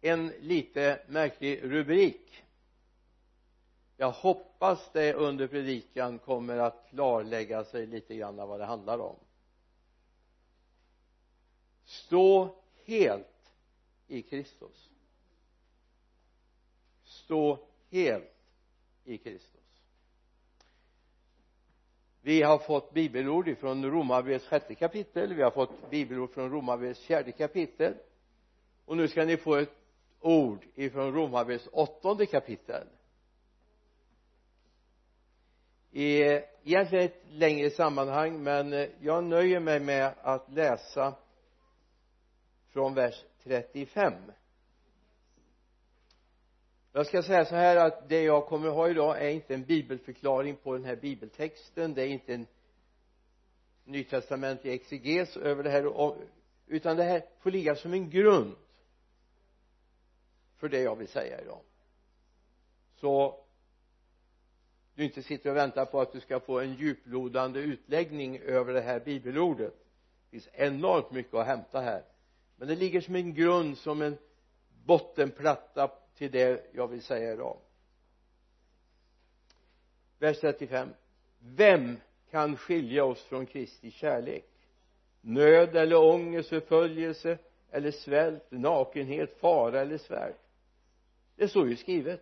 en lite märklig rubrik. Jag hoppas det under predikan kommer att klarlägga sig lite grann vad det handlar om. Stå helt i Kristus. Stå helt i Kristus. Vi har fått bibelord ifrån romarbrevets sjätte kapitel. Vi har fått bibelord från romarbrevets fjärde kapitel. Och nu ska ni få ett ord ifrån romarbrevets åttonde kapitel. I egentligen ett längre sammanhang men eh, jag nöjer mig med att läsa från vers 35 jag ska säga så här att det jag kommer ha idag är inte en bibelförklaring på den här bibeltexten. Det är inte en nytestamentlig exeges över det här utan det här får ligga som en grund för det jag vill säga idag. Så du inte sitter och väntar på att du ska få en djuplodande utläggning över det här bibelordet. Det finns enormt mycket att hämta här. Men det ligger som en grund som en bottenplatta till det jag vill säga idag. Vers 35 vem kan skilja oss från Kristi kärlek? Nöd eller ångest, förföljelse eller svält, nakenhet, fara eller svärd? Det står ju skrivet.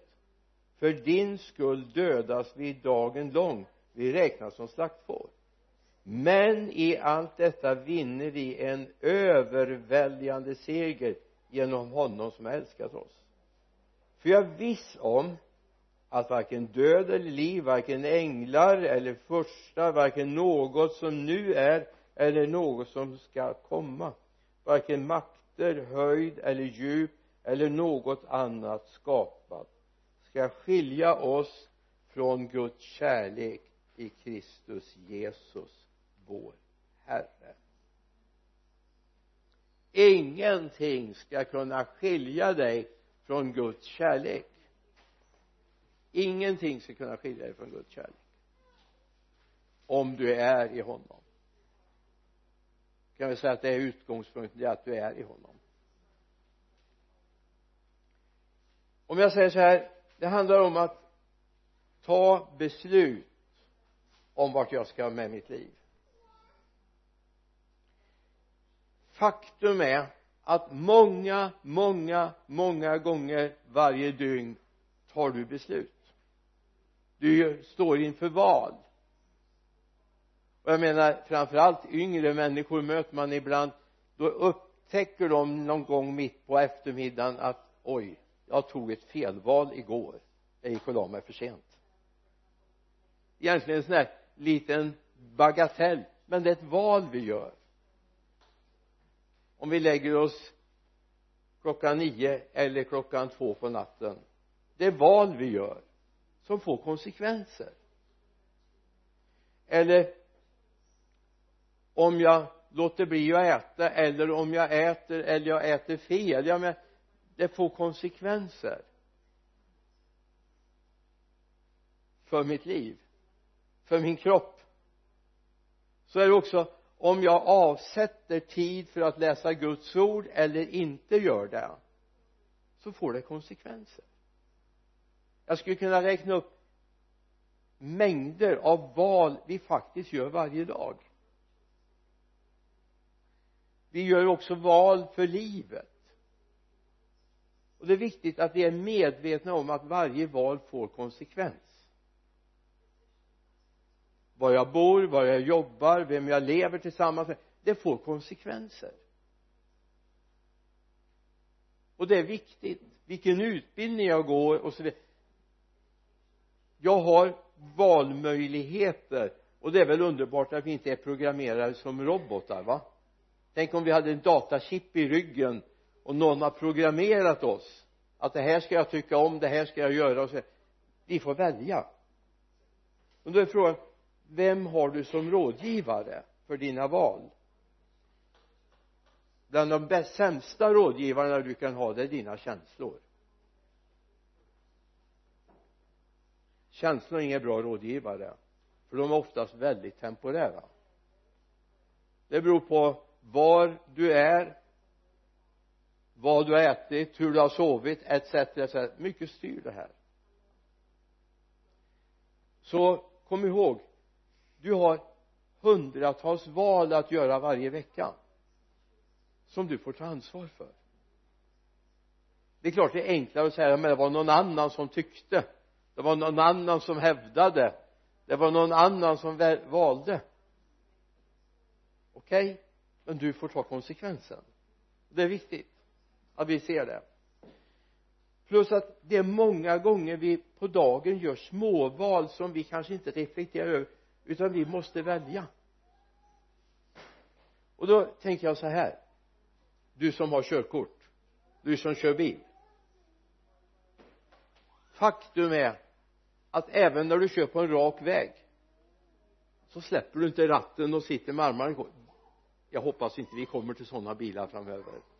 För din skull dödas vi dagen lång. Vi räknas som slaktfår. Men i allt detta vinner vi en överväldigande seger genom honom som har älskat oss. För jag är viss om att varken död eller liv, varken änglar eller första, varken något som nu är eller något som ska komma varken makter, höjd eller djup eller något annat skapat ska skilja oss från Guds kärlek i Kristus Jesus vår Herre. Ingenting ska kunna skilja dig från Guds kärlek. Ingenting ska kunna skilja dig från Guds kärlek. Om du är i honom. Kan vi säga att det är utgångspunkten det är att du är i honom. Om jag säger så här det handlar om att ta beslut om vart jag ska med mitt liv. Faktum är att många, många, många gånger varje dygn tar du beslut. Du står inför val. Och jag menar framförallt yngre människor möter man ibland då upptäcker de någon gång mitt på eftermiddagen att oj jag tog ett felval igår. Jag gick och la mig för sent. Egentligen en sån här liten bagatell men det är ett val vi gör. Om vi lägger oss klockan nio eller klockan två på natten det är val vi gör som får konsekvenser. Eller om jag låter bli att äta eller om jag äter eller jag äter fel. Jag menar det får konsekvenser för mitt liv för min kropp. Så är det också om jag avsätter tid för att läsa Guds ord eller inte gör det så får det konsekvenser. Jag skulle kunna räkna upp mängder av val vi faktiskt gör varje dag. Vi gör också val för livet och det är viktigt att vi är medvetna om att varje val får konsekvens. Var jag bor, var jag jobbar, vem jag lever tillsammans med det får konsekvenser. Och det är viktigt vilken utbildning jag går och så vidare. Jag har valmöjligheter och det är väl underbart att vi inte är programmerade som robotar va? Tänk om vi hade en datachip i ryggen och någon har programmerat oss att det här ska jag tycka om, det här ska jag göra. Och så vi får välja. Och då är frågan vem har du som rådgivare för dina val? Bland de bäst, sämsta rådgivarna du kan ha det är dina känslor. Känslor är inga bra rådgivare för de är oftast väldigt temporära. Det beror på var du är vad du har ätit, hur du har sovit etc, etc mycket styr det här. Så kom ihåg du har hundratals val att göra varje vecka som du får ta ansvar för. Det är klart det är enklare att säga men det var någon annan som tyckte. Det var någon annan som hävdade. Det var någon annan som valde. Okej okay? men du får ta konsekvensen. Det är viktigt att vi ser det. Plus att det är många gånger vi på dagen gör småval som vi kanske inte reflekterar över utan vi måste välja. Och då tänker jag så här. Du som har körkort. Du som kör bil. Faktum är att även när du kör på en rak väg så släpper du inte ratten och sitter med armarna jag hoppas inte vi kommer till sådana bilar framöver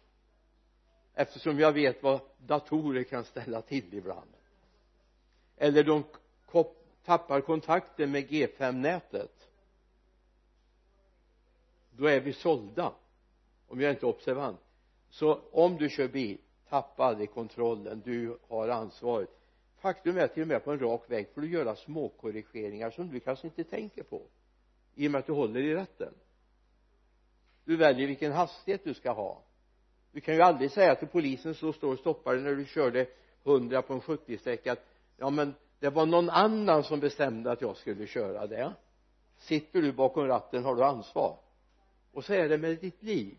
eftersom jag vet vad datorer kan ställa till ibland. Eller de tappar kontakten med G5-nätet då är vi sålda om jag inte är observant. Så om du kör bil tappa aldrig kontrollen du har ansvaret. Faktum är till och med på en rak väg får du göra små korrigeringar som du kanske inte tänker på i och med att du håller i rätten. Du väljer vilken hastighet du ska ha du kan ju aldrig säga till polisen som står och stoppar dig när du körde 100 på en 70-sträcka att ja men det var någon annan som bestämde att jag skulle köra det. Sitter du bakom ratten har du ansvar. Och så är det med ditt liv.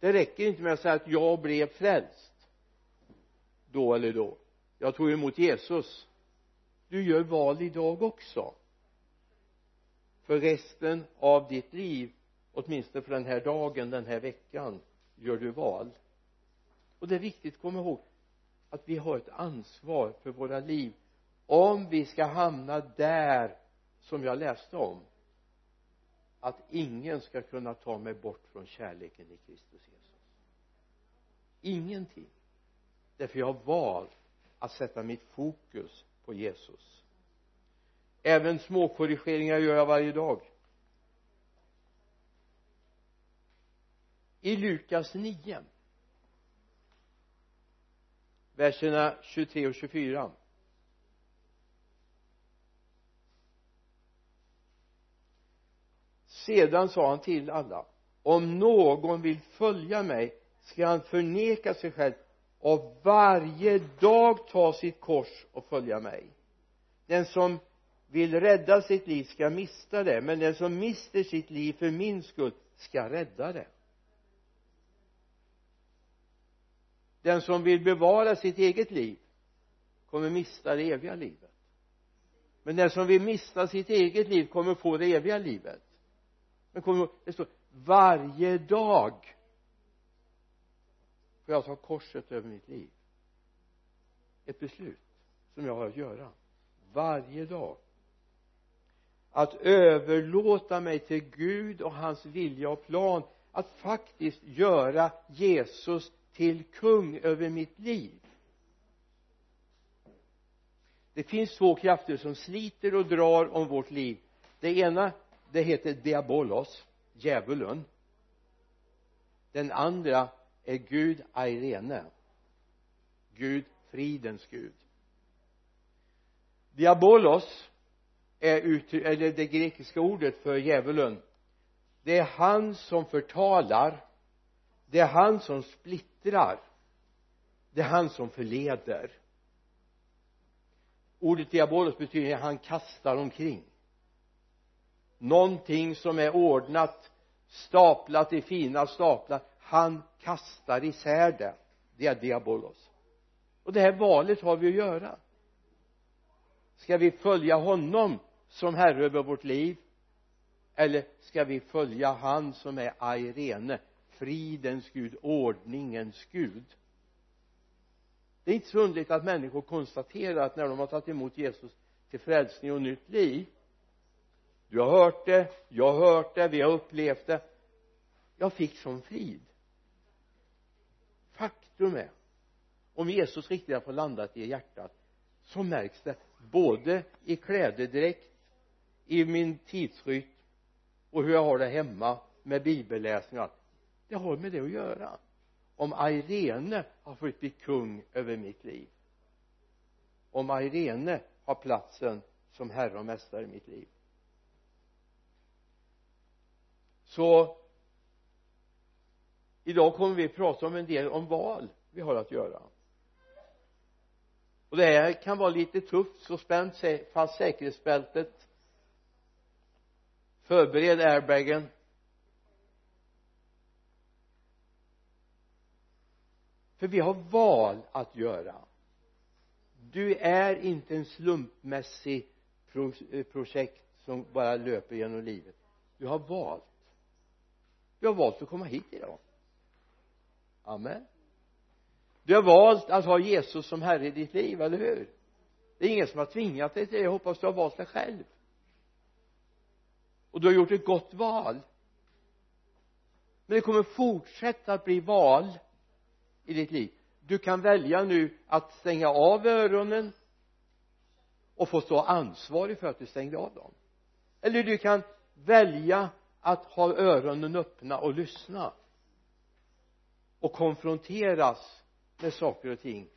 Det räcker inte med att säga att jag blev frälst då eller då. Jag tog emot Jesus. Du gör val idag också. För resten av ditt liv åtminstone för den här dagen, den här veckan gör du val. Och det är viktigt att komma ihåg att vi har ett ansvar för våra liv. Om vi ska hamna där som jag läste om att ingen ska kunna ta mig bort från kärleken i Kristus Jesus. Ingenting. Därför jag har valt att sätta mitt fokus på Jesus. Även små korrigeringar gör jag varje dag. I Lukas 9 verserna 23 och 24 sedan sa han till alla om någon vill följa mig ska han förneka sig själv och varje dag ta sitt kors och följa mig. Den som vill rädda sitt liv ska mista det men den som mister sitt liv för min skull ska rädda det. Den som vill bevara sitt eget liv kommer mista det eviga livet. Men den som vill mista sitt eget liv kommer få det eviga livet. Men kom ihåg det står varje dag får jag ta korset över mitt liv. Ett beslut som jag har att göra. Varje dag. Att överlåta mig till Gud och hans vilja och plan. Att faktiskt göra Jesus till kung över mitt liv. Det finns två krafter som sliter och drar om vårt liv. Det ena det heter diabolos djävulen. Den andra är Gud Irene Gud fridens Gud. Diabolos är ut, eller det grekiska ordet för djävulen. Det är han som förtalar det är han som splittrar det är han som förleder. Ordet diabolos betyder att han kastar omkring. Någonting som är ordnat staplat i fina staplar han kastar isär det. Det är diabolos. Och det här valet har vi att göra. Ska vi följa honom som herre över vårt liv? Eller ska vi följa han som är Airene fridens Gud, ordningens Gud. Det är inte så underligt att människor konstaterar att när de har tagit emot Jesus till frälsning och nytt liv du har hört det, jag har hört det, vi har upplevt det. Jag fick sån frid. Faktum är om Jesus riktigt har fått landat i hjärtat så märks det både i klädedräkt i min tidsrytm och hur jag har det hemma med bibelläsning och allt det har med det att göra. Om Irene har fått bli kung över mitt liv. Om Irene har platsen som herre och mästare i mitt liv. Så idag kommer vi att prata om en del om val vi har att göra. Och det här kan vara lite tufft så spänn fast säkerhetsbältet. Förbered airbagen. För vi har val att göra. Du är inte en slumpmässig eh, projekt som bara löper genom livet. Du har valt. Du har valt att komma hit idag. Amen. Du har valt att ha Jesus som herre i ditt liv, eller hur? Det är ingen som har tvingat dig till det. Jag hoppas du har valt det själv. Och du har gjort ett gott val. Men det kommer fortsätta att bli val i ditt liv. Du kan välja nu att stänga av öronen och få stå ansvarig för att du stängde av dem. Eller du kan välja att ha öronen öppna och lyssna och konfronteras med saker och ting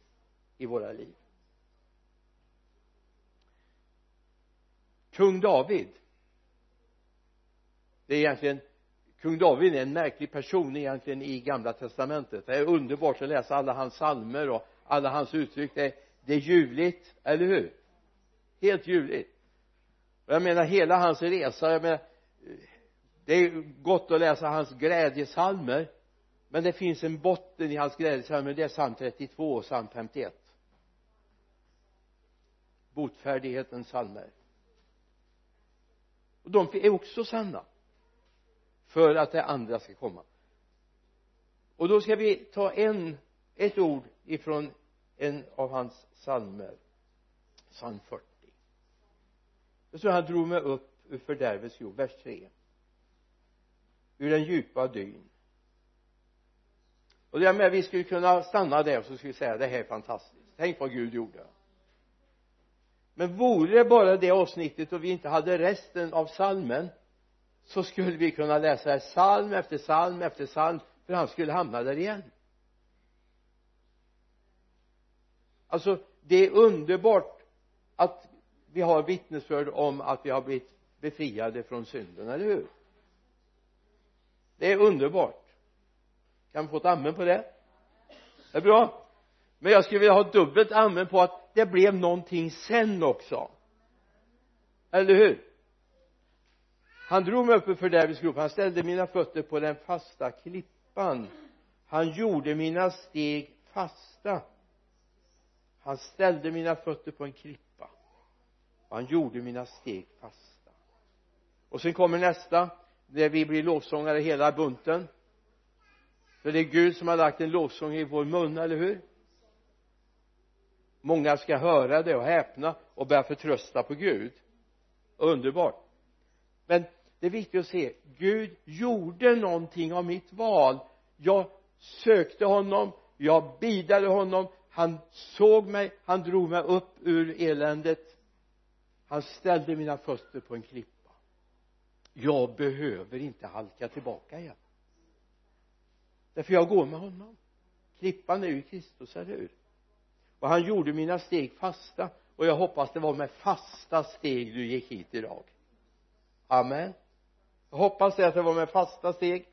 i våra liv. Kung David det är egentligen kung David är en märklig person egentligen i gamla testamentet. Det är underbart att läsa alla hans psalmer och alla hans uttryck. Det är, det är ljuvligt, eller hur? Helt ljuvligt. Och jag menar hela hans resa jag menar det är gott att läsa hans glädjesalmer men det finns en botten i hans glädjesalmer det är psalm 32 och psalm 51 botfärdighetens psalmer och de är också sanna för att det andra ska komma. Och då ska vi ta en ett ord ifrån en av hans psalmer. Psalm 40 det står han drog mig upp ur fördärvets jord. Vers 3 ur den djupa dyn. Och det med vi skulle kunna stanna där och så skulle vi säga det här är fantastiskt. Tänk vad Gud gjorde. Men vore det bara det avsnittet och vi inte hade resten av salmen så skulle vi kunna läsa psalm efter psalm efter psalm för han skulle hamna där igen. Alltså det är underbart att vi har vittnesbörd om att vi har blivit befriade från synden, eller hur? Det är underbart. Kan vi få ett amen på det? Det är bra. Men jag skulle vilja ha dubbelt amen på att det blev någonting sen också. Eller hur? Han drog mig upp för Davids grop. Han ställde mina fötter på den fasta klippan. Han gjorde mina steg fasta. Han ställde mina fötter på en klippa. Och han gjorde mina steg fasta. Och sen kommer nästa där vi blir lovsångare hela bunten. För det är Gud som har lagt en lovsång i vår mun, eller hur? Många ska höra det och häpna och börja förtrösta på Gud. Underbart. Men det är viktigt att se Gud gjorde någonting av mitt val. Jag sökte honom jag bidade honom han såg mig han drog mig upp ur eländet. Han ställde mina fötter på en klippa. Jag behöver inte halka tillbaka igen. Därför jag går med honom. Klippan är ju Kristus, eller hur? Och han gjorde mina steg fasta och jag hoppas det var med fasta steg du gick hit idag. Amen jag hoppas det att det var med fasta steg.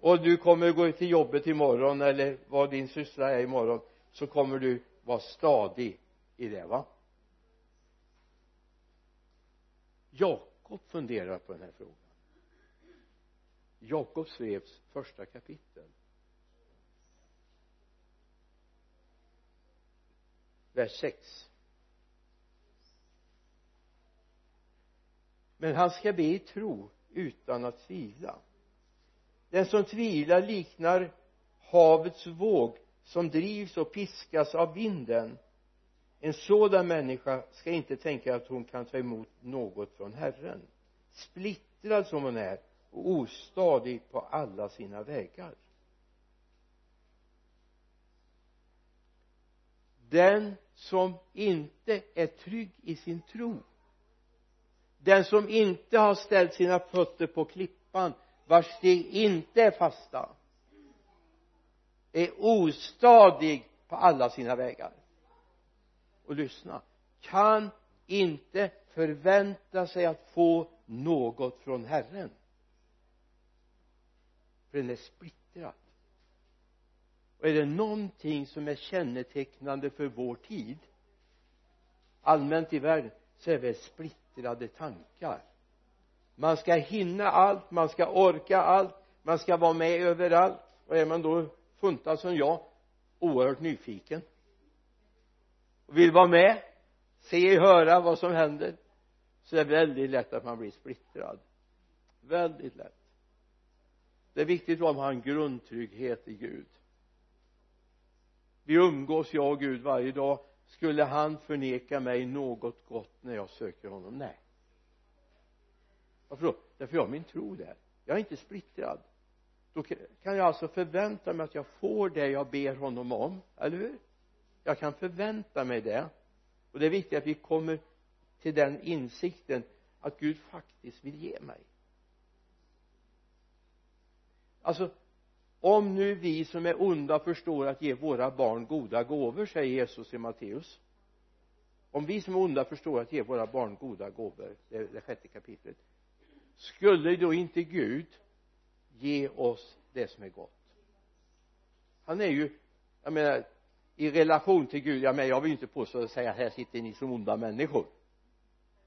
Och du kommer gå till jobbet imorgon eller vad din syssla är imorgon så kommer du vara stadig i det va? Jakob funderar på den här frågan. Jakob skrevs första kapitel vers 6 men han ska be i tro utan att tvivla den som tvivlar liknar havets våg som drivs och piskas av vinden. En sådan människa ska inte tänka att hon kan ta emot något från Herren. Splittrad som hon är och ostadig på alla sina vägar. Den som inte är trygg i sin tro den som inte har ställt sina fötter på klippan vars steg inte är fasta är ostadig på alla sina vägar. Och lyssna kan inte förvänta sig att få något från Herren. För den är splittrad. Och är det någonting som är kännetecknande för vår tid allmänt i världen så är det splittrade tankar. Man ska hinna allt, man ska orka allt man ska vara med överallt. Och är man då funtad som jag oerhört nyfiken. Och vill vara med se, och höra vad som händer. Så är det väldigt lätt att man blir splittrad. Väldigt lätt. Det är viktigt att man har en grundtrygghet i Gud. Vi umgås jag och Gud varje dag skulle han förneka mig något gott när jag söker honom? Nej. Varför då? Därför jag har min tro där. Jag är inte splittrad. Då kan jag alltså förvänta mig att jag får det jag ber honom om eller hur? Jag kan förvänta mig det. Och det är viktigt att vi kommer till den insikten att Gud faktiskt vill ge mig. Alltså om nu vi som är onda förstår att ge våra barn goda gåvor säger Jesus i Matteus. Om vi som är onda förstår att ge våra barn goda gåvor det är det sjätte kapitlet skulle då inte Gud ge oss det som är gott? Han är ju jag menar i relation till Gud, jag menar jag vill inte påstå och säga här sitter ni som onda människor.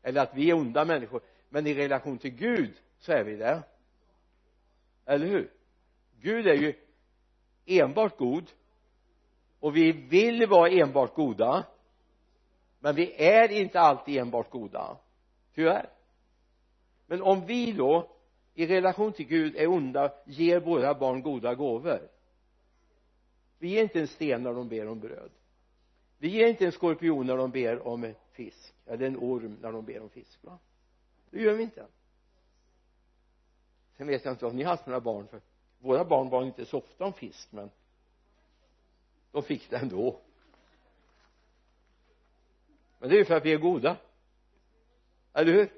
Eller att vi är onda människor. Men i relation till Gud så är vi det eller hur? Gud är ju enbart god. Och vi vill vara enbart goda. Men vi är inte alltid enbart goda. Tyvärr. Men om vi då i relation till Gud är onda ger våra barn goda gåvor. Vi ger inte en sten när de ber om bröd. Vi ger inte en skorpion när de ber om en fisk eller en orm när de ber om fisk va? Det gör vi inte. Sen vet jag inte om ni har haft några barn för våra barn bad inte så ofta om fisk men de fick det ändå. Men det är ju för att vi är goda. Eller hur?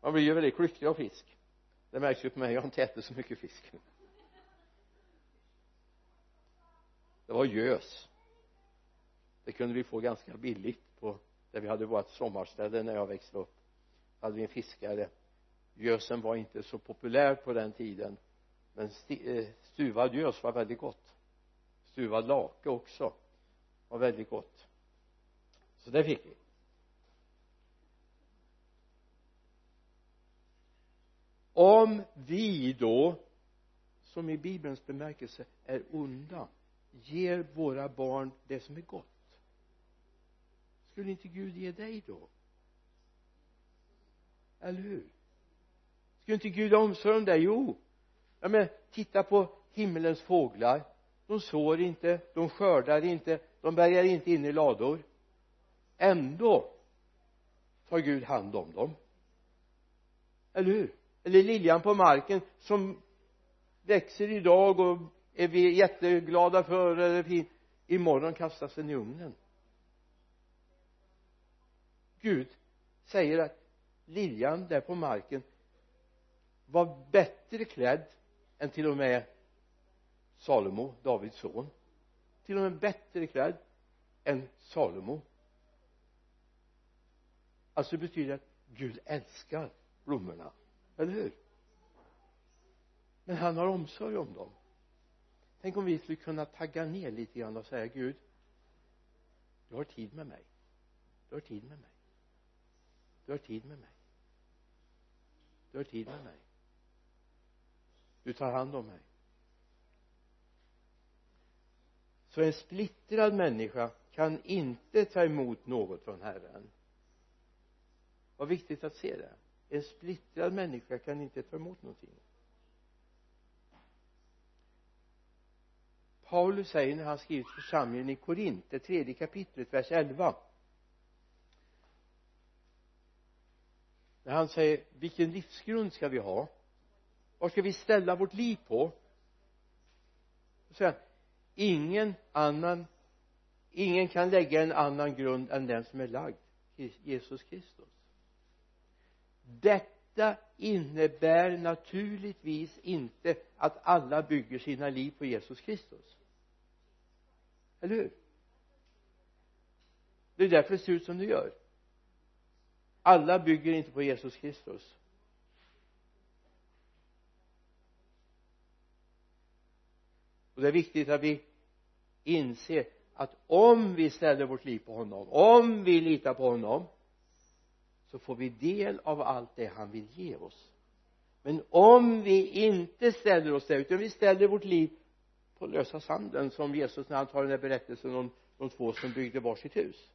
Man blir ju väldigt klyftig av fisk. Det märks ju på mig jag har inte ätit så mycket fisk. Det var gös. Det kunde vi få ganska billigt på där vi hade vårt sommarställe när jag växte upp. Hade vi en fiskare. Gösen var inte så populär på den tiden men eh, stuvad gös var väldigt gott. Stuvad lake också var väldigt gott. Så det fick vi. Om vi då som i bibelns bemärkelse är onda ger våra barn det som är gott. Skulle inte Gud ge dig då? Eller hur? Skulle inte Gud omsorg om dig? Jo ja men titta på himlens fåglar. De sår inte, de skördar inte, de bärgar inte in i lador. Ändå tar Gud hand om dem. Eller hur? Eller liljan på marken som växer idag och är vi jätteglada för eller fin. Imorgon kastas den i ugnen. Gud säger att liljan där på marken var bättre klädd än till och med Salomo, Davids son. Till och med bättre klädd än Salomo. Alltså det betyder att Gud älskar blommorna. Eller hur? Men han har omsorg om dem. Tänk om vi skulle kunna tagga ner lite grann och säga Gud du har tid med mig. Du har tid med mig. Du har tid med mig. Du har tid med mig du tar hand om mig. Så en splittrad människa kan inte ta emot något från Herren. Vad viktigt att se det. En splittrad människa kan inte ta emot någonting. Paulus säger när han skriver till församlingen i Korint det tredje kapitlet vers 11 när han säger vilken livsgrund ska vi ha? Vad ska vi ställa vårt liv på? Säger han ingen annan ingen kan lägga en annan grund än den som är lagd Jesus Kristus. Detta innebär naturligtvis inte att alla bygger sina liv på Jesus Kristus. Eller hur? Det är därför det ser ut som det gör. Alla bygger inte på Jesus Kristus. Och det är viktigt att vi inser att om vi ställer vårt liv på honom om vi litar på honom så får vi del av allt det han vill ge oss. Men om vi inte ställer oss där utan vi ställer vårt liv på lösa sanden som Jesus när han tar den där berättelsen om de två som byggde varsitt hus.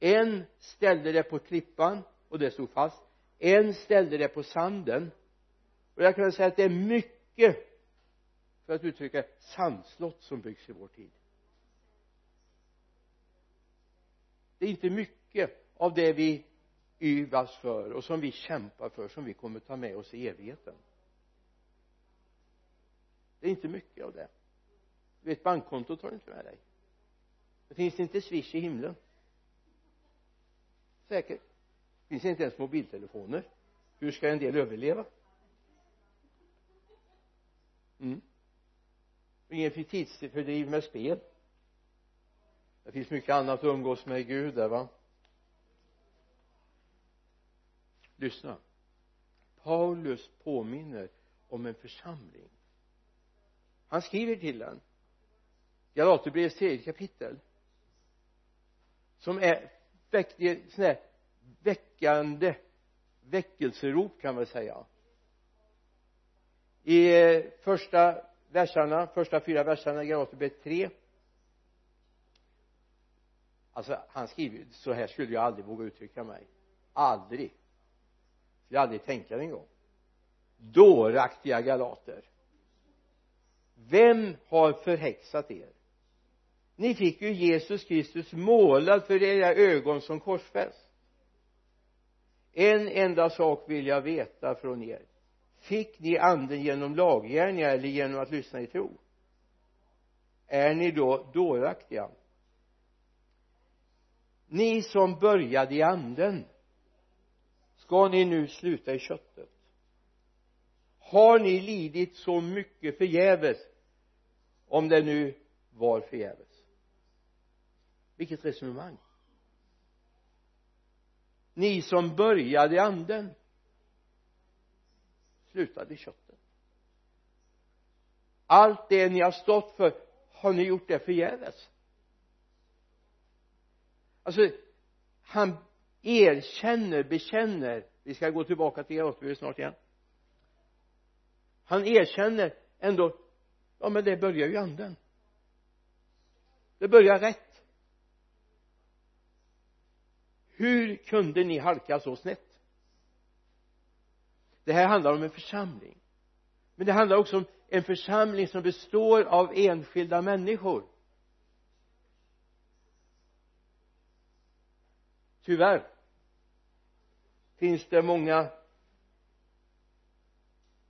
En ställde det på klippan och det stod fast. En ställde det på sanden. Och jag kan säga att det är mycket för att uttrycka sandslott som byggs i vår tid. Det är inte mycket av det vi yvas för och som vi kämpar för som vi kommer ta med oss i evigheten. Det är inte mycket av det. Du vet bankkontot har du inte med dig. Det finns inte swish i himlen. Säkert. Det finns inte ens mobiltelefoner. Hur ska en del överleva? Mm ingen tidsfördriv med spel. Det finns mycket annat att umgås med Gud där va? Lyssna. Paulus påminner om en församling. Han skriver till den. Galaterbrevets tredje kapitel. Som är väckte sån här väckande väckelserop kan man säga. I eh, första verserna, första fyra verserna i Galaterbrevet 3 alltså han skriver så här skulle jag aldrig våga uttrycka mig. Aldrig. Skulle jag aldrig tänka det en gång. Dåraktiga galater. Vem har förhäxat er? Ni fick ju Jesus Kristus målad för era ögon som korsfäst. En enda sak vill jag veta från er fick ni anden genom laggärningar eller genom att lyssna i tro? Är ni då dåraktiga? Ni som började i anden ska ni nu sluta i köttet? Har ni lidit så mycket förgäves om det nu var förgäves? Vilket resonemang! Ni som började i anden slutade i köttet. Allt det ni har stått för har ni gjort det förgäves? Alltså han erkänner, bekänner vi ska gå tillbaka till Galaterbrevet snart igen. Han erkänner ändå ja men det börjar ju anden. Det börjar rätt. Hur kunde ni halka så snett? Det här handlar om en församling. Men det handlar också om en församling som består av enskilda människor. Tyvärr finns det många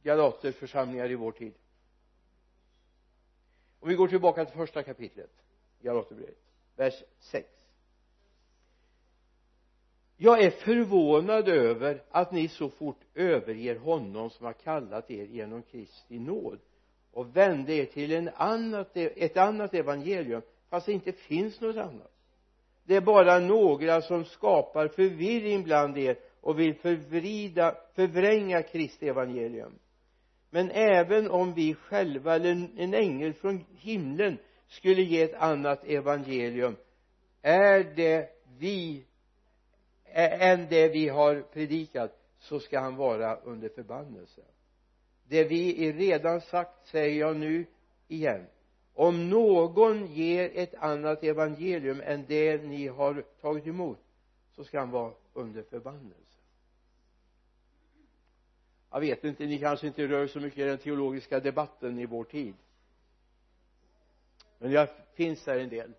galaterförsamlingar i vår tid. Om vi går tillbaka till första kapitlet Galaterbrevet vers 6 jag är förvånad över att ni så fort överger honom som har kallat er genom Kristi nåd och vände er till en annat, e- ett annat evangelium fast det inte finns något annat. Det är bara några som skapar förvirring bland er och vill förvrida, förvränga Kristi evangelium. Men även om vi själva eller en ängel från himlen skulle ge ett annat evangelium är det vi än det vi har predikat så ska han vara under förbannelse. Det vi redan sagt säger jag nu igen. Om någon ger ett annat evangelium än det ni har tagit emot så ska han vara under förbannelse. Jag vet inte, ni kanske inte rör så mycket i den teologiska debatten i vår tid. Men jag finns där en del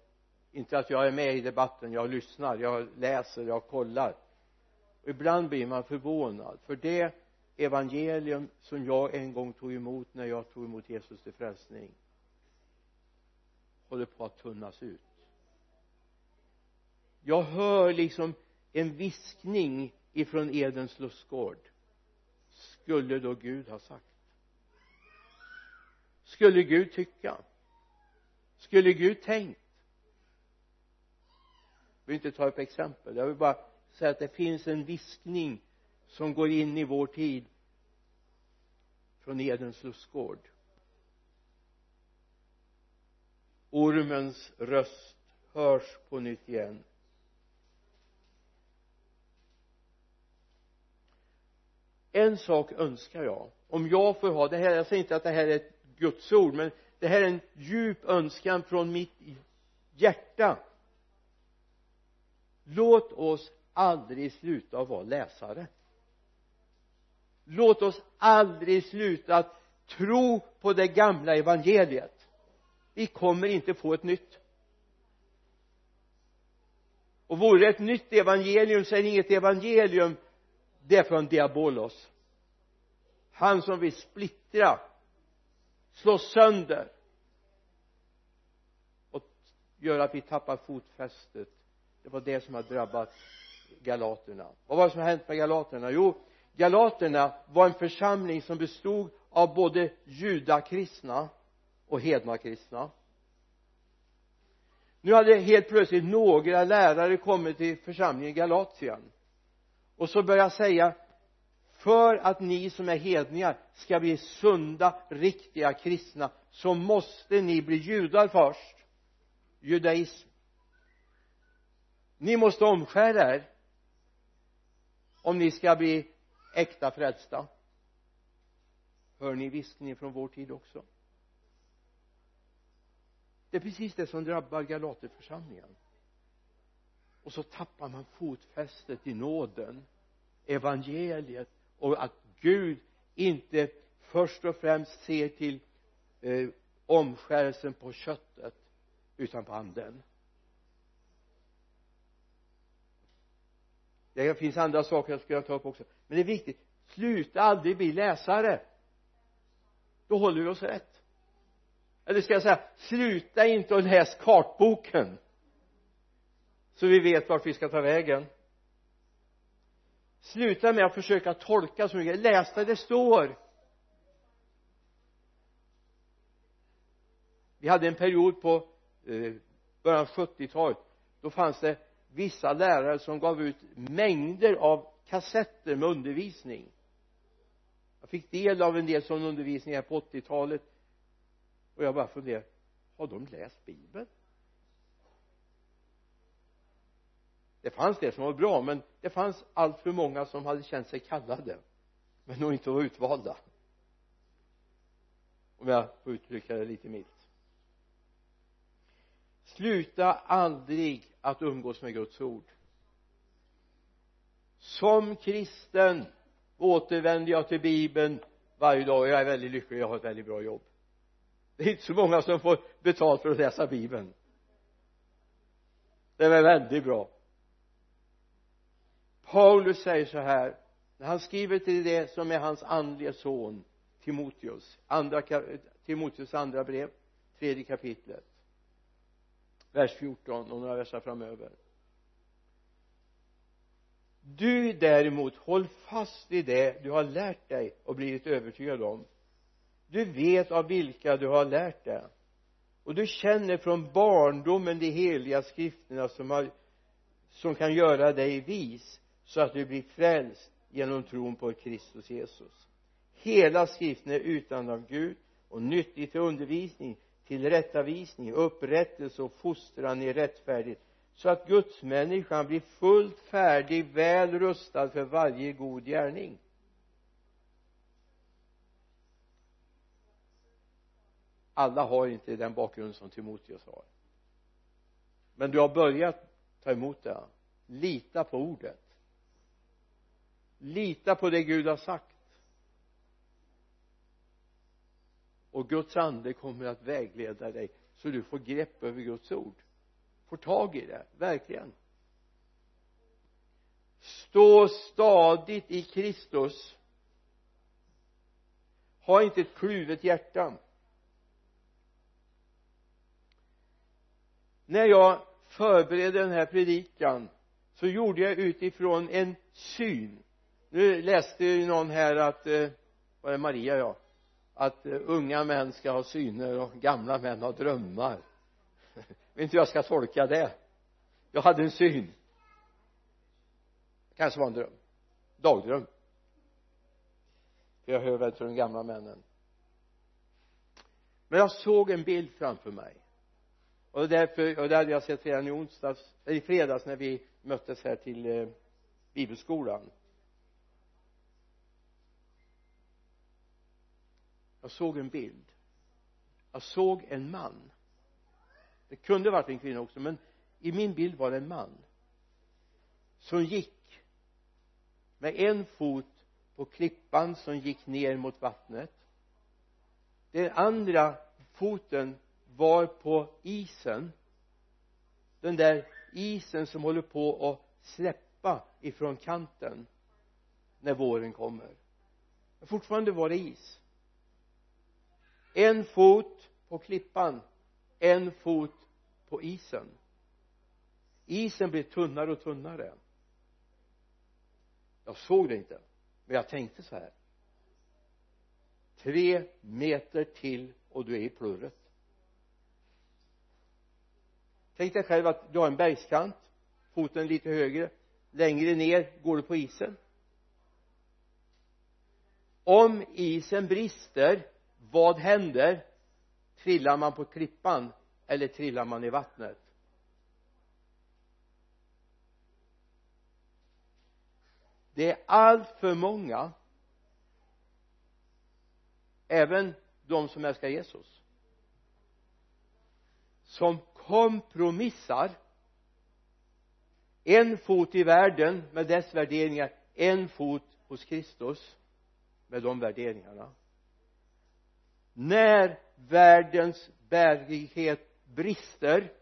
inte att jag är med i debatten, jag lyssnar, jag läser, jag kollar. Och ibland blir man förvånad för det evangelium som jag en gång tog emot när jag tog emot Jesus till frälsning håller på att tunnas ut. Jag hör liksom en viskning ifrån Edens lustgård. Skulle då Gud ha sagt? Skulle Gud tycka? Skulle Gud tänkt jag vill inte ta upp exempel. Jag vill bara säga att det finns en viskning som går in i vår tid från Edens lustgård. Ormens röst hörs på nytt igen. En sak önskar jag. Om jag får ha det här jag säger inte att det här är ett Guds ord men det här är en djup önskan från mitt hjärta låt oss aldrig sluta att vara läsare. Låt oss aldrig sluta att tro på det gamla evangeliet. Vi kommer inte få ett nytt. Och vore det ett nytt evangelium så är det inget evangelium det är från diabolos. Han som vill splittra slå sönder och göra att vi tappar fotfästet det var det som har drabbat galaterna. Vad var det som har hänt med galaterna? Jo galaterna var en församling som bestod av både judakristna och hednakristna. Nu hade helt plötsligt några lärare kommit till församlingen i Galatien. Och så började säga för att ni som är hedningar ska bli sunda, riktiga kristna så måste ni bli judar först. Judaism ni måste omskära er om ni ska bli äkta frälsta. Hör ni viskningen från vår tid också? Det är precis det som drabbar Galaterförsamlingen. Och så tappar man fotfästet i nåden evangeliet och att Gud inte först och främst ser till eh, omskärelsen på köttet utan på anden. Det finns andra saker jag skulle ta upp också. Men det är viktigt. Sluta aldrig bli läsare. Då håller vi oss rätt. Eller ska jag säga sluta inte att läsa kartboken. Så vi vet vart vi ska ta vägen. Sluta med att försöka tolka så mycket. Läs där det står. Vi hade en period på eh, början av 70-talet då fanns det vissa lärare som gav ut mängder av kassetter med undervisning. Jag fick del av en del sån undervisning här på 80-talet och jag bara funderade har de läst bibeln? Det fanns det som var bra men det fanns allt för många som hade känt sig kallade men nog inte var utvalda. Om jag får uttrycka det lite milt sluta aldrig att umgås med Guds ord. Som kristen återvänder jag till bibeln varje dag. Och jag är väldigt lycklig. Jag har ett väldigt bra jobb. Det är inte så många som får betalt för att läsa bibeln. Det är väl väldigt bra. Paulus säger så här när han skriver till det som är hans andliga son Timoteus andra Timoteus andra brev tredje kapitlet vers 14 och några verser framöver. Du däremot håll fast vid det du har lärt dig och blivit övertygad om. Du vet av vilka du har lärt dig. Och du känner från barndomen de heliga skrifterna som har som kan göra dig vis så att du blir frälst genom tron på Kristus Jesus. Hela skriften är utan av Gud och nyttig till undervisning tillrättavisning, upprättelse och fostran i rättfärdighet så att gudsmänniskan blir fullt färdig, väl rustad för varje god gärning. Alla har inte den bakgrund som Timoteus har. Men du har börjat ta emot det lita på ordet. Lita på det Gud har sagt. Och Guds ande kommer att vägleda dig så du får grepp över Guds ord. Får tag i det, verkligen. Stå stadigt i Kristus. Ha inte ett kluvet hjärta. När jag förberedde den här predikan så gjorde jag utifrån en syn. Nu läste ju någon här att eh, var det Maria ja? Att eh, unga män ska ha syner och gamla män ha drömmar. Vet inte hur jag ska tolka det. Jag hade en syn. Kanske var en dröm. Dagdröm. För jag hör väl till de gamla männen. Men jag såg en bild framför mig. Och därför och det hade jag sett redan i onsdags eller i fredags när vi möttes här till eh, bibelskolan. Jag såg en bild. Jag såg en man. Det kunde varit en kvinna också men i min bild var det en man som gick med en fot på klippan som gick ner mot vattnet. Den andra foten var på isen. Den där isen som håller på att släppa ifrån kanten när våren kommer. Men fortfarande var det is en fot på klippan en fot på isen. Isen blir tunnare och tunnare. Jag såg det inte men jag tänkte så här. Tre meter till och du är i plurret. Tänk dig själv att du har en bergskant foten lite högre längre ner går du på isen. Om isen brister vad händer? Trillar man på klippan eller trillar man i vattnet? Det är allt för många. Även de som älskar Jesus. Som kompromissar. En fot i världen med dess värderingar en fot hos Kristus med de värderingarna när världens bärighet brister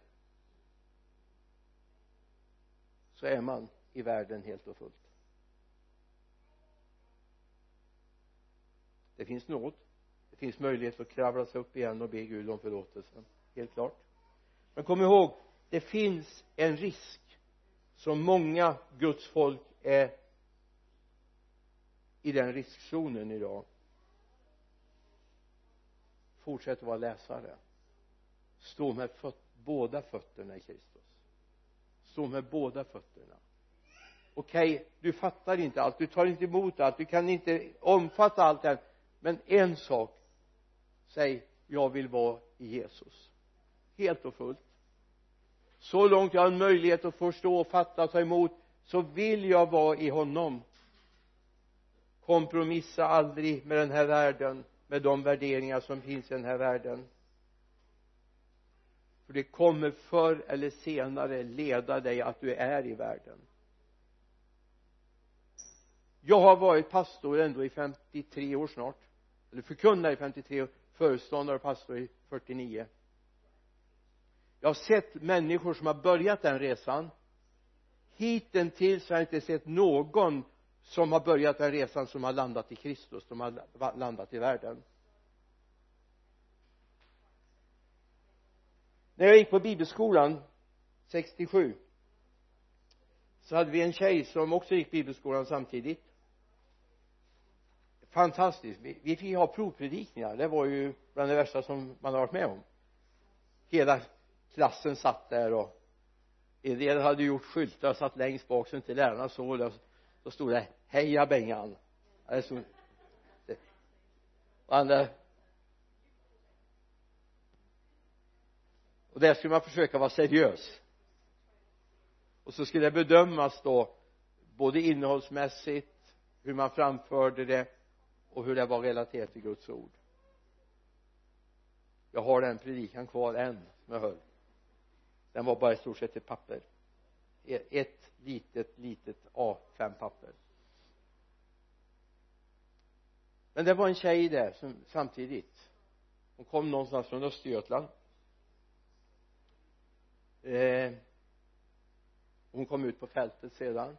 så är man i världen helt och fullt. Det finns nåd. Det finns möjlighet att kravla sig upp igen och be Gud om förlåtelse. Helt klart. Men kom ihåg det finns en risk som många Guds folk är i den riskzonen idag fortsätt att vara läsare. Stå med föt båda fötterna i Kristus. Stå med båda fötterna. Okej okay, du fattar inte allt. Du tar inte emot allt. Du kan inte omfatta allt det men en sak säg jag vill vara i Jesus. Helt och fullt. Så långt jag har en möjlighet att förstå, fatta, ta emot så vill jag vara i honom. Kompromissa aldrig med den här världen med de värderingar som finns i den här världen. För det kommer förr eller senare leda dig att du är i världen. Jag har varit pastor ändå i 53 år snart. Eller förkunnare i 53 år föreståndare och pastor i 49 jag har sett människor som har börjat den resan. Hittills har jag inte sett någon som har börjat den resan som har landat i Kristus som har landat i världen. När jag gick på bibelskolan 67 så hade vi en tjej som också gick bibelskolan samtidigt. Fantastiskt vi, fick ha provpredikningar. Det var ju bland det värsta som man har varit med om. Hela klassen satt där och en del hade gjort skyltar satt längst bak så inte lärarna såg det då stod det heja Bengan. Det stod och andra och där skulle man försöka vara seriös. Och så skulle det bedömas då både innehållsmässigt hur man framförde det och hur det var relaterat till Guds ord. Jag har den predikan kvar än som jag höll den var bara i stort sett ett papper. E- ett litet litet A5 papper men det var en tjej där som samtidigt. Hon kom någonstans från Östergötland. Eh, hon kom ut på fältet sedan.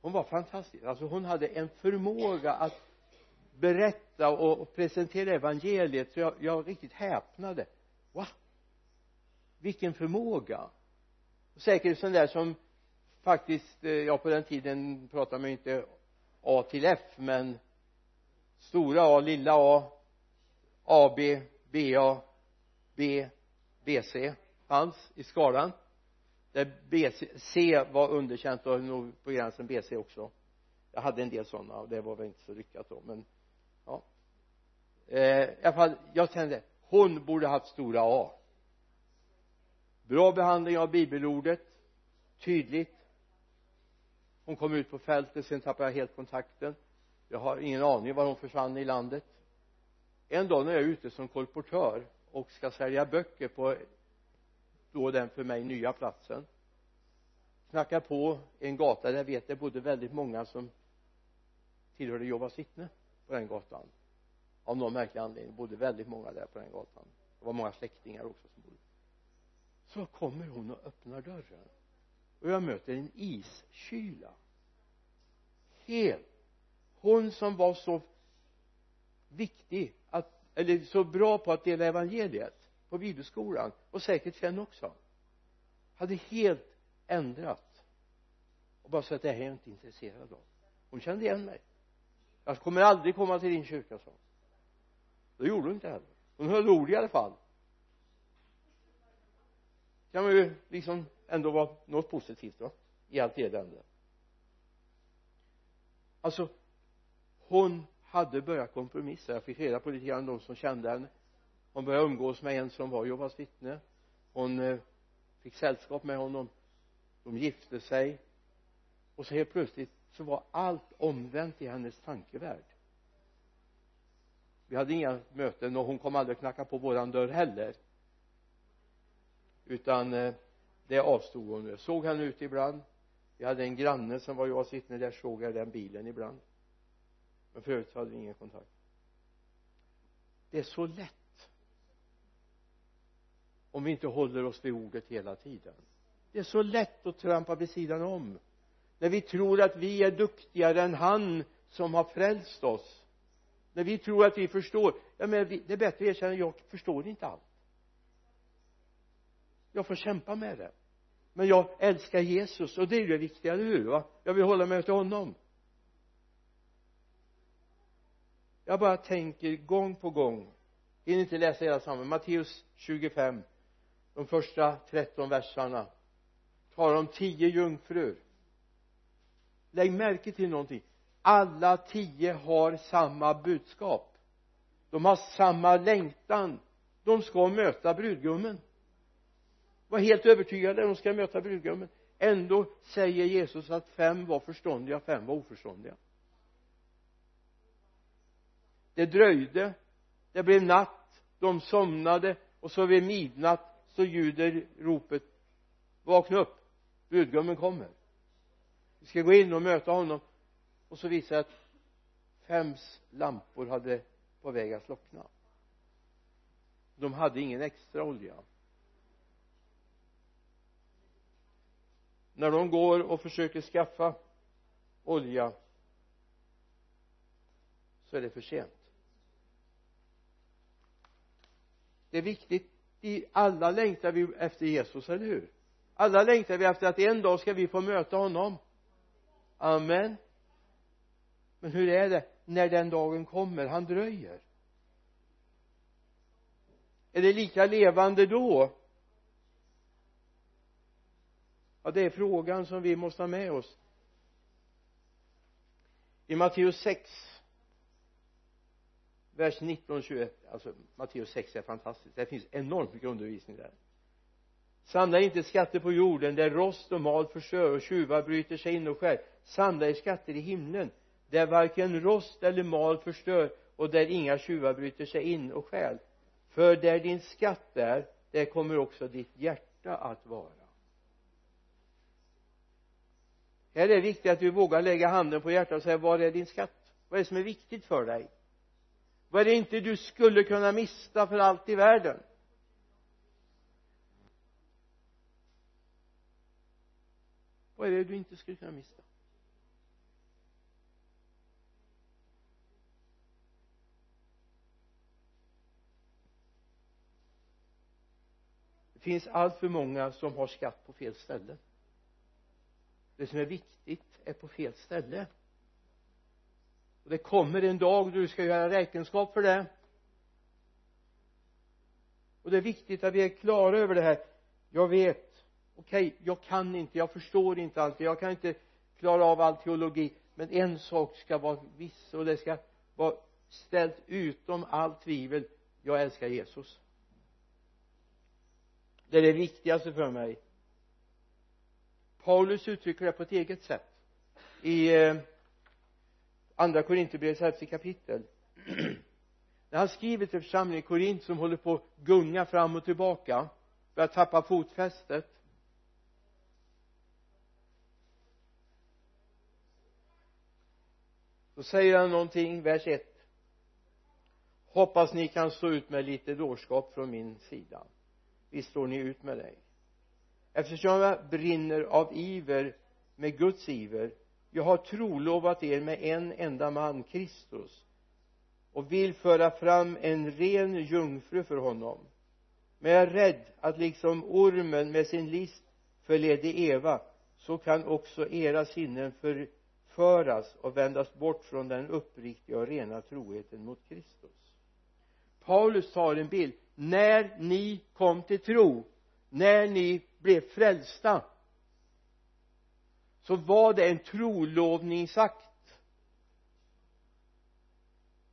Hon var fantastisk. Alltså hon hade en förmåga att berätta och, presentera evangeliet så jag, jag riktigt häpnade. Wow! Vilken förmåga! Säkert sån där som faktiskt eh, ja på den tiden pratade man ju inte A till F men stora A, lilla A AB, BA, B, BC fanns i skalan. Där BC, C var underkänt och nog på gränsen BC också. Jag hade en del sådana och det var väl inte så lyckat då men ja. Eh, i alla fall jag kände hon borde haft stora A bra behandling av bibelordet. Tydligt. Hon kom ut på fältet sen tappade jag helt kontakten. Jag har ingen aning var hon försvann i landet. En dag när jag är ute som kolportör och ska sälja böcker på då den för mig nya platsen knackar på en gata där jag vet det bodde väldigt många som tillhörde Jehovas vittne på den gatan. Av någon märklig anledning bodde väldigt många där på den gatan. Det var många släktingar också som bodde så kommer hon och öppnar dörren. Och jag möter en iskyla. Helt. Hon som var så viktig att, eller så bra på att dela evangeliet på bibelskolan och säkert sen också hade helt ändrat. Och bara sagt det här är jag inte intresserad av. Hon kände igen mig. Jag kommer aldrig komma till din kyrka sa det gjorde hon inte heller. Hon höll ord i alla fall kan man ju liksom ändå vara något positivt va? I allt elände. Alltså hon hade börjat kompromissa. Jag fick reda på lite grann de som kände henne. Hon började umgås med en som var Jehovas vittne. Hon eh, fick sällskap med honom. De gifte sig. Och så helt plötsligt så var allt omvänt i hennes tankevärld. Vi hade inga möten och hon kom aldrig knacka på våran dörr heller utan eh, det avstod hon. Jag såg henne ute ibland. Vi hade en granne som var jag sittande där såg jag den bilen ibland. Men för övrigt hade vi ingen kontakt. Det är så lätt. Om vi inte håller oss vid ordet hela tiden. Det är så lätt att trampa vid sidan om. När vi tror att vi är duktigare än han som har frälst oss. När vi tror att vi förstår. Ja men det är bättre att erkänna jag förstår inte allt jag får kämpa med det. Men jag älskar Jesus och det är ju det viktiga, eller hur va? Jag vill hålla mig till honom. Jag bara tänker gång på gång. Hinner inte läsa hela samman Matteus 25 de första 13 verserna. Talar om tio jungfrur. Lägg märke till någonting. Alla tio har samma budskap. De har samma längtan. De ska möta brudgummen var helt övertygade de ska möta brudgummen. Ändå säger Jesus att fem var förståndiga fem var oförståndiga. Det dröjde det blev natt de somnade och så vid midnatt så ljuder ropet vakna upp brudgummen kommer. Vi ska gå in och möta honom och så visar det att fems lampor hade på väg att slockna. De hade ingen extra olja. När de går och försöker skaffa olja så är det för sent. Det är viktigt i alla längtar vi efter Jesus, eller hur? Alla längtar vi efter att en dag ska vi få möta honom. Amen. Men hur är det när den dagen kommer? Han dröjer. Är det lika levande då? Ja det är frågan som vi måste ha med oss. I Matteus 6 vers 19-21 alltså Matteus 6 är fantastiskt. Det finns enormt mycket undervisning där. Samla inte skatter på jorden där rost och mal förstör och tjuvar bryter sig in och skär. Samla er skatter i himlen där varken rost eller mal förstör och där inga tjuvar bryter sig in och stjäl för där din skatt är där kommer också ditt hjärta att vara. Här är det viktigt att du vågar lägga handen på hjärtat och säga var är din skatt? Vad är det som är viktigt för dig? Vad är det inte du skulle kunna mista för allt i världen? Vad är det du inte skulle kunna mista? Det finns allt för många som har skatt på fel ställe det som är viktigt är på fel ställe. Och det kommer en dag då du ska göra räkenskap för det. Och det är viktigt att vi är klara över det här. Jag vet. Okej okay, jag kan inte. Jag förstår inte allt. Jag kan inte klara av all teologi. Men en sak ska vara viss och det ska vara ställt utom allt tvivel. Jag älskar Jesus. Det är det viktigaste för mig. Paulus uttrycker det på ett eget sätt. I eh, andra Korinthierbrevets elfte kapitel. När han skriver till församlingen i Korint som håller på att gunga fram och tillbaka börjar tappa fotfästet. Då säger han någonting, vers 1 hoppas ni kan stå ut med lite dårskap från min sida. Visst står ni ut med det eftersom jag brinner av iver med Guds iver jag har trolovat er med en enda man, Kristus och vill föra fram en ren jungfru för honom. Men jag är rädd att liksom ormen med sin list förledde Eva så kan också era sinnen förföras och vändas bort från den uppriktiga och rena troheten mot Kristus. Paulus tar en bild. När ni kom till tro när ni blev frälsta så var det en trolovningsakt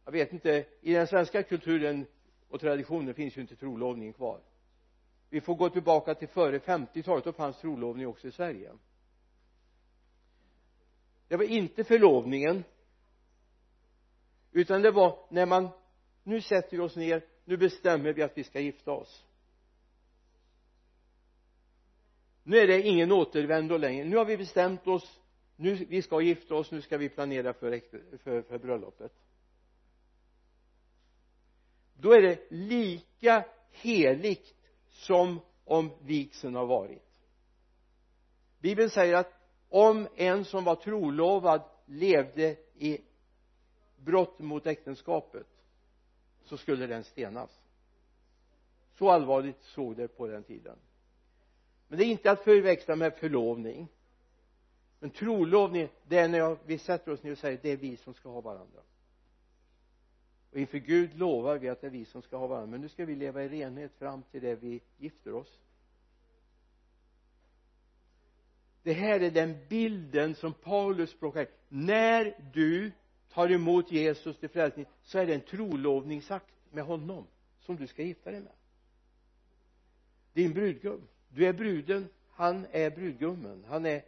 jag vet inte i den svenska kulturen och traditionen finns ju inte trolovningen kvar. Vi får gå tillbaka till före 50-talet då fanns trolovning också i Sverige. Det var inte förlovningen utan det var när man nu sätter vi oss ner nu bestämmer vi att vi ska gifta oss. Nu är det ingen återvändo längre. Nu har vi bestämt oss. Nu vi ska gifta oss. Nu ska vi planera för, för, för bröllopet. Då är det lika heligt som om vigseln har varit. Bibeln säger att om en som var trolovad levde i brott mot äktenskapet så skulle den stenas. Så allvarligt såg det på den tiden men det är inte att förväxla med förlovning. Men trolovning det är när vi sätter oss ner och säger det är vi som ska ha varandra. Och inför Gud lovar vi att det är vi som ska ha varandra. Men nu ska vi leva i renhet fram till det vi gifter oss. Det här är den bilden som Paulus plockar när du tar emot Jesus till frälsning så är det en trolovningsakt med honom som du ska gifta dig med. Din brudgum du är bruden han är brudgummen. Han är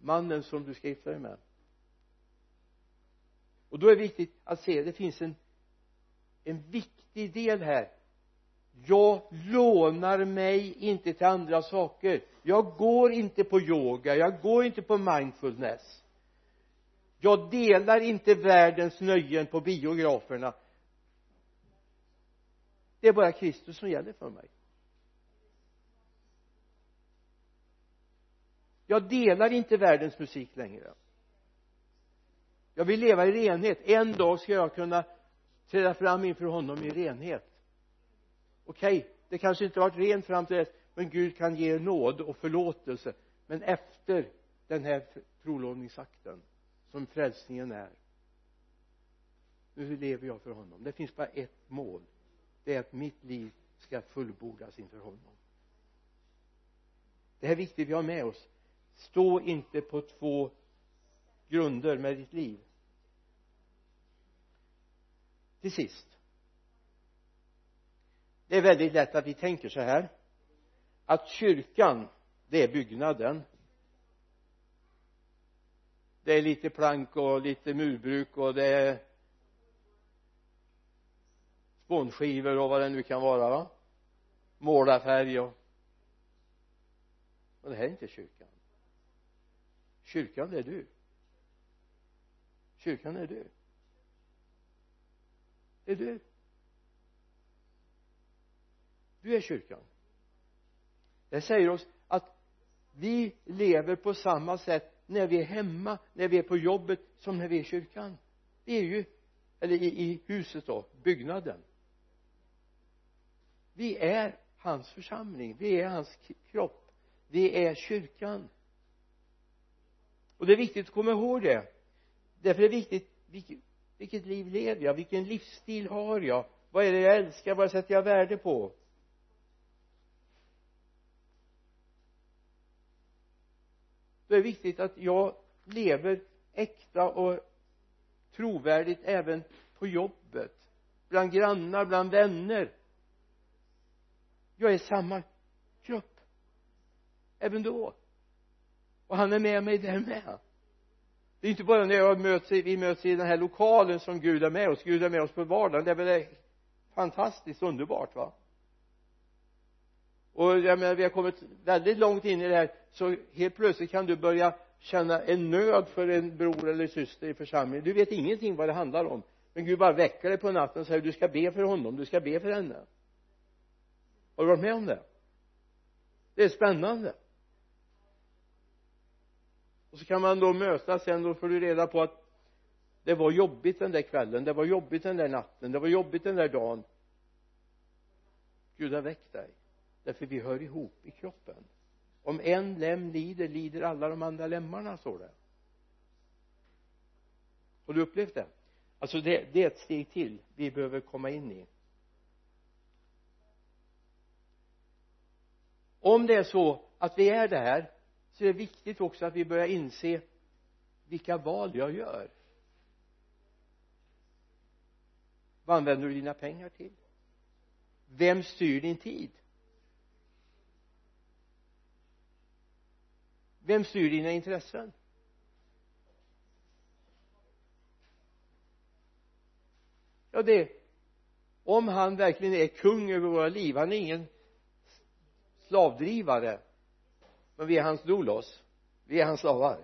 mannen som du ska gifta dig med. Och då är det viktigt att se det finns en en viktig del här. Jag lånar mig inte till andra saker. Jag går inte på yoga jag går inte på mindfulness. Jag delar inte världens nöjen på biograferna. Det är bara Kristus som gäller för mig. Jag delar inte världens musik längre. Jag vill leva i renhet. En dag ska jag kunna träda fram inför honom i renhet. Okej okay, det kanske inte varit rent fram till dess men Gud kan ge nåd och förlåtelse. Men efter den här trolovningsakten som frälsningen är nu lever jag för honom. Det finns bara ett mål. Det är att mitt liv ska fullbordas inför honom. Det här är viktigt vi har med oss stå inte på två grunder med ditt liv. Till sist. Det är väldigt lätt att vi tänker så här. Att kyrkan det är byggnaden. Det är lite plank och lite murbruk och det är spånskivor och vad det nu kan vara va? Målarfärg och och det här är inte kyrkan kyrkan det är du. Kyrkan är du. Det är du. Du är kyrkan. Det säger oss att vi lever på samma sätt när vi är hemma när vi är på jobbet som när vi är i kyrkan. Vi är ju eller i, i huset då byggnaden. Vi är hans församling. Vi är hans kropp. Vi är kyrkan och det är viktigt att komma ihåg det. Därför är det viktigt vilket, vilket liv lever jag? Vilken livsstil har jag? Vad är det jag älskar? Vad sätter jag värde på? Då är det viktigt att jag lever äkta och trovärdigt även på jobbet. Bland grannar, bland vänner. Jag är samma kropp. Även då och han är med mig där med. Det är inte bara när jag möts, vi möts i den här lokalen som Gud är med oss. Gud är med oss på vardagen. Det är väl fantastiskt underbart va? Och jag menar vi har kommit väldigt långt in i det här så helt plötsligt kan du börja känna en nöd för en bror eller syster i församlingen. Du vet ingenting vad det handlar om. Men Gud bara väcker dig på natten och säger du ska be för honom, du ska be för henne. Har du varit med om det? Det är spännande och så kan man då mötas sen då får du reda på att det var jobbigt den där kvällen det var jobbigt den där natten det var jobbigt den där dagen. Gud har väckt dig. Därför vi hör ihop i kroppen. Om en lem lider lider alla de andra lemmarna står det. Har du upplevt det? Alltså det, det är ett steg till vi behöver komma in i. Om det är så att vi är det här så är det viktigt också att vi börjar inse vilka val jag gör. Vad använder du dina pengar till? Vem styr din tid? Vem styr dina intressen? Ja det om han verkligen är kung över våra liv han är ingen slavdrivare men vi är hans dolos. Vi är hans slavar.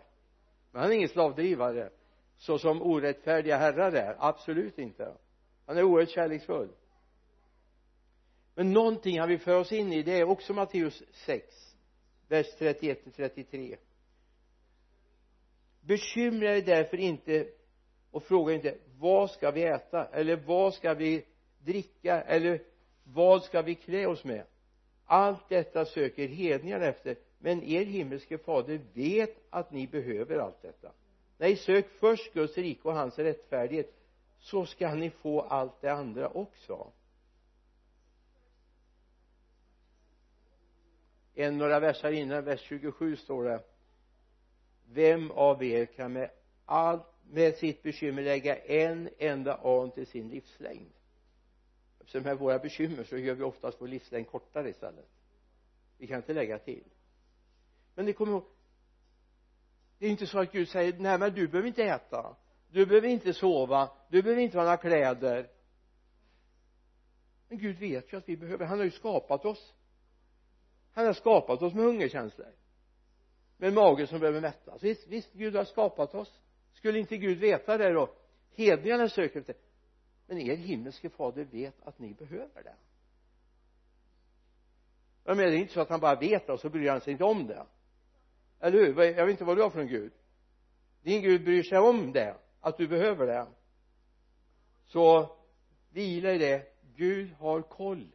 Men han är ingen slavdrivare så som orättfärdiga herrar är. Absolut inte. Han är oerhört kärleksfull. Men någonting han vill föra oss in i det är också Matteus 6 vers 31 till 33 bekymra er därför inte och fråga inte vad ska vi äta? Eller vad ska vi dricka? Eller vad ska vi klä oss med? Allt detta söker hedningarna efter men er himmelske fader vet att ni behöver allt detta nej sök först Guds rike och hans rättfärdighet så ska ni få allt det andra också en några versar innan vers 27 står det vem av er kan med allt med sitt bekymmer lägga en enda an till sin livslängd eftersom med våra bekymmer så gör vi oftast vår livslängd kortare istället vi kan inte lägga till men ni kommer ihåg det är inte så att Gud säger nej men du behöver inte äta. Du behöver inte sova. Du behöver inte ha några kläder. Men Gud vet ju att vi behöver. Han har ju skapat oss. Han har skapat oss med hungerkänslor. Med en mage som behöver mättas. Visst, visst Gud har skapat oss. Skulle inte Gud veta det då? Hedningarna söker efter. Men er himmelske fader vet att ni behöver det. Jag menar det är inte så att han bara vet det och så bryr han sig inte om det eller hur? Jag vet inte vad du har för en gud. Din gud bryr sig om det att du behöver det. Så vila i det. Gud har koll.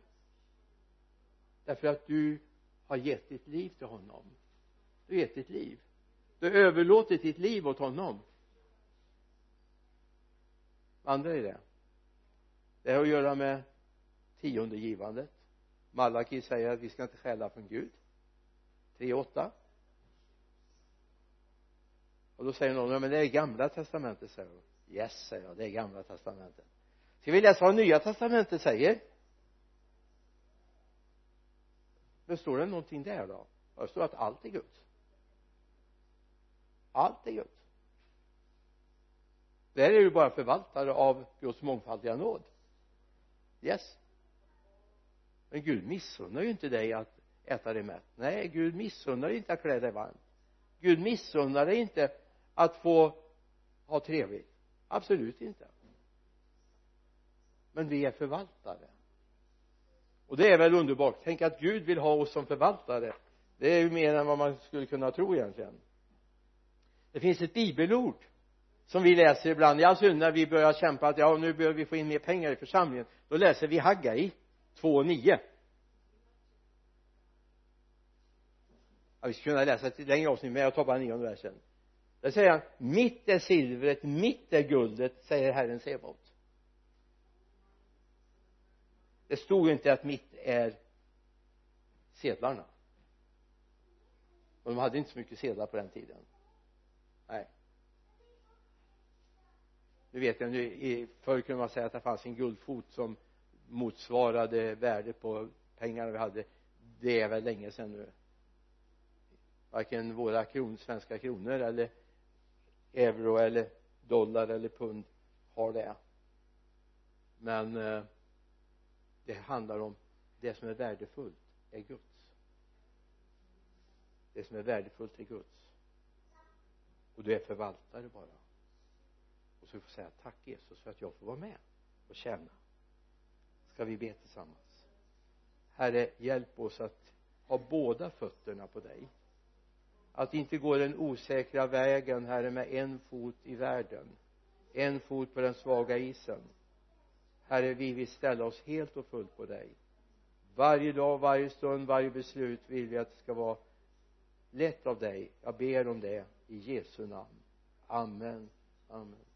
Därför att du har gett ditt liv till honom. Du har gett ditt liv. Du har överlåtit ditt liv åt honom. Andra i det. Det har att göra med tiondegivandet Malaki säger att vi ska inte stjäla från Gud. 3.8 och då säger någon ja men det är gamla testamentet säger jag yes säger jag det är gamla testamentet. Ska vi läsa vad nya testamentet säger? Men står det någonting där då? Det står att allt är Guds. Allt är Guds. Där är du bara förvaltare av Guds mångfaldiga nåd. Yes. Men Gud missunnar ju inte dig att äta dig mätt. Nej Gud missunnar dig inte att klä dig varmt. Gud missunnar dig inte att få ha trevligt? Absolut inte. Men vi är förvaltare. Och det är väl underbart. Tänk att Gud vill ha oss som förvaltare. Det är ju mer än vad man skulle kunna tro egentligen. Det finns ett bibelord som vi läser ibland. I all synnerhet när vi börjar kämpa att ja nu behöver vi få in mer pengar i församlingen. Då läser vi Haggai 2.9 ja, vi skulle kunna läsa ett längre avsnitt men jag tar bara nionde versen där säger han mitt är silvret, mitt är guldet säger Herren Sebot det stod ju inte att mitt är sedlarna. Och de hade inte så mycket sedlar på den tiden. Nej. Nu vet jag nu förr kunde man säga att det fanns en guldfot som motsvarade värdet på pengarna vi hade. Det är väl länge sedan nu. Varken våra kron, svenska kronor eller euro eller dollar eller pund har det. Men eh, det handlar om det som är värdefullt är Guds. Det som är värdefullt är Guds. Och du är förvaltare bara. Och så får säga tack Jesus för att jag får vara med och tjäna. Ska vi be tillsammans? Herre hjälp oss att ha båda fötterna på dig att inte gå den osäkra vägen herre med en fot i världen en fot på den svaga isen. Herre vi vill ställa oss helt och fullt på dig. Varje dag, varje stund, varje beslut vill vi att det ska vara lätt av dig. Jag ber om det i Jesu namn. Amen. Amen.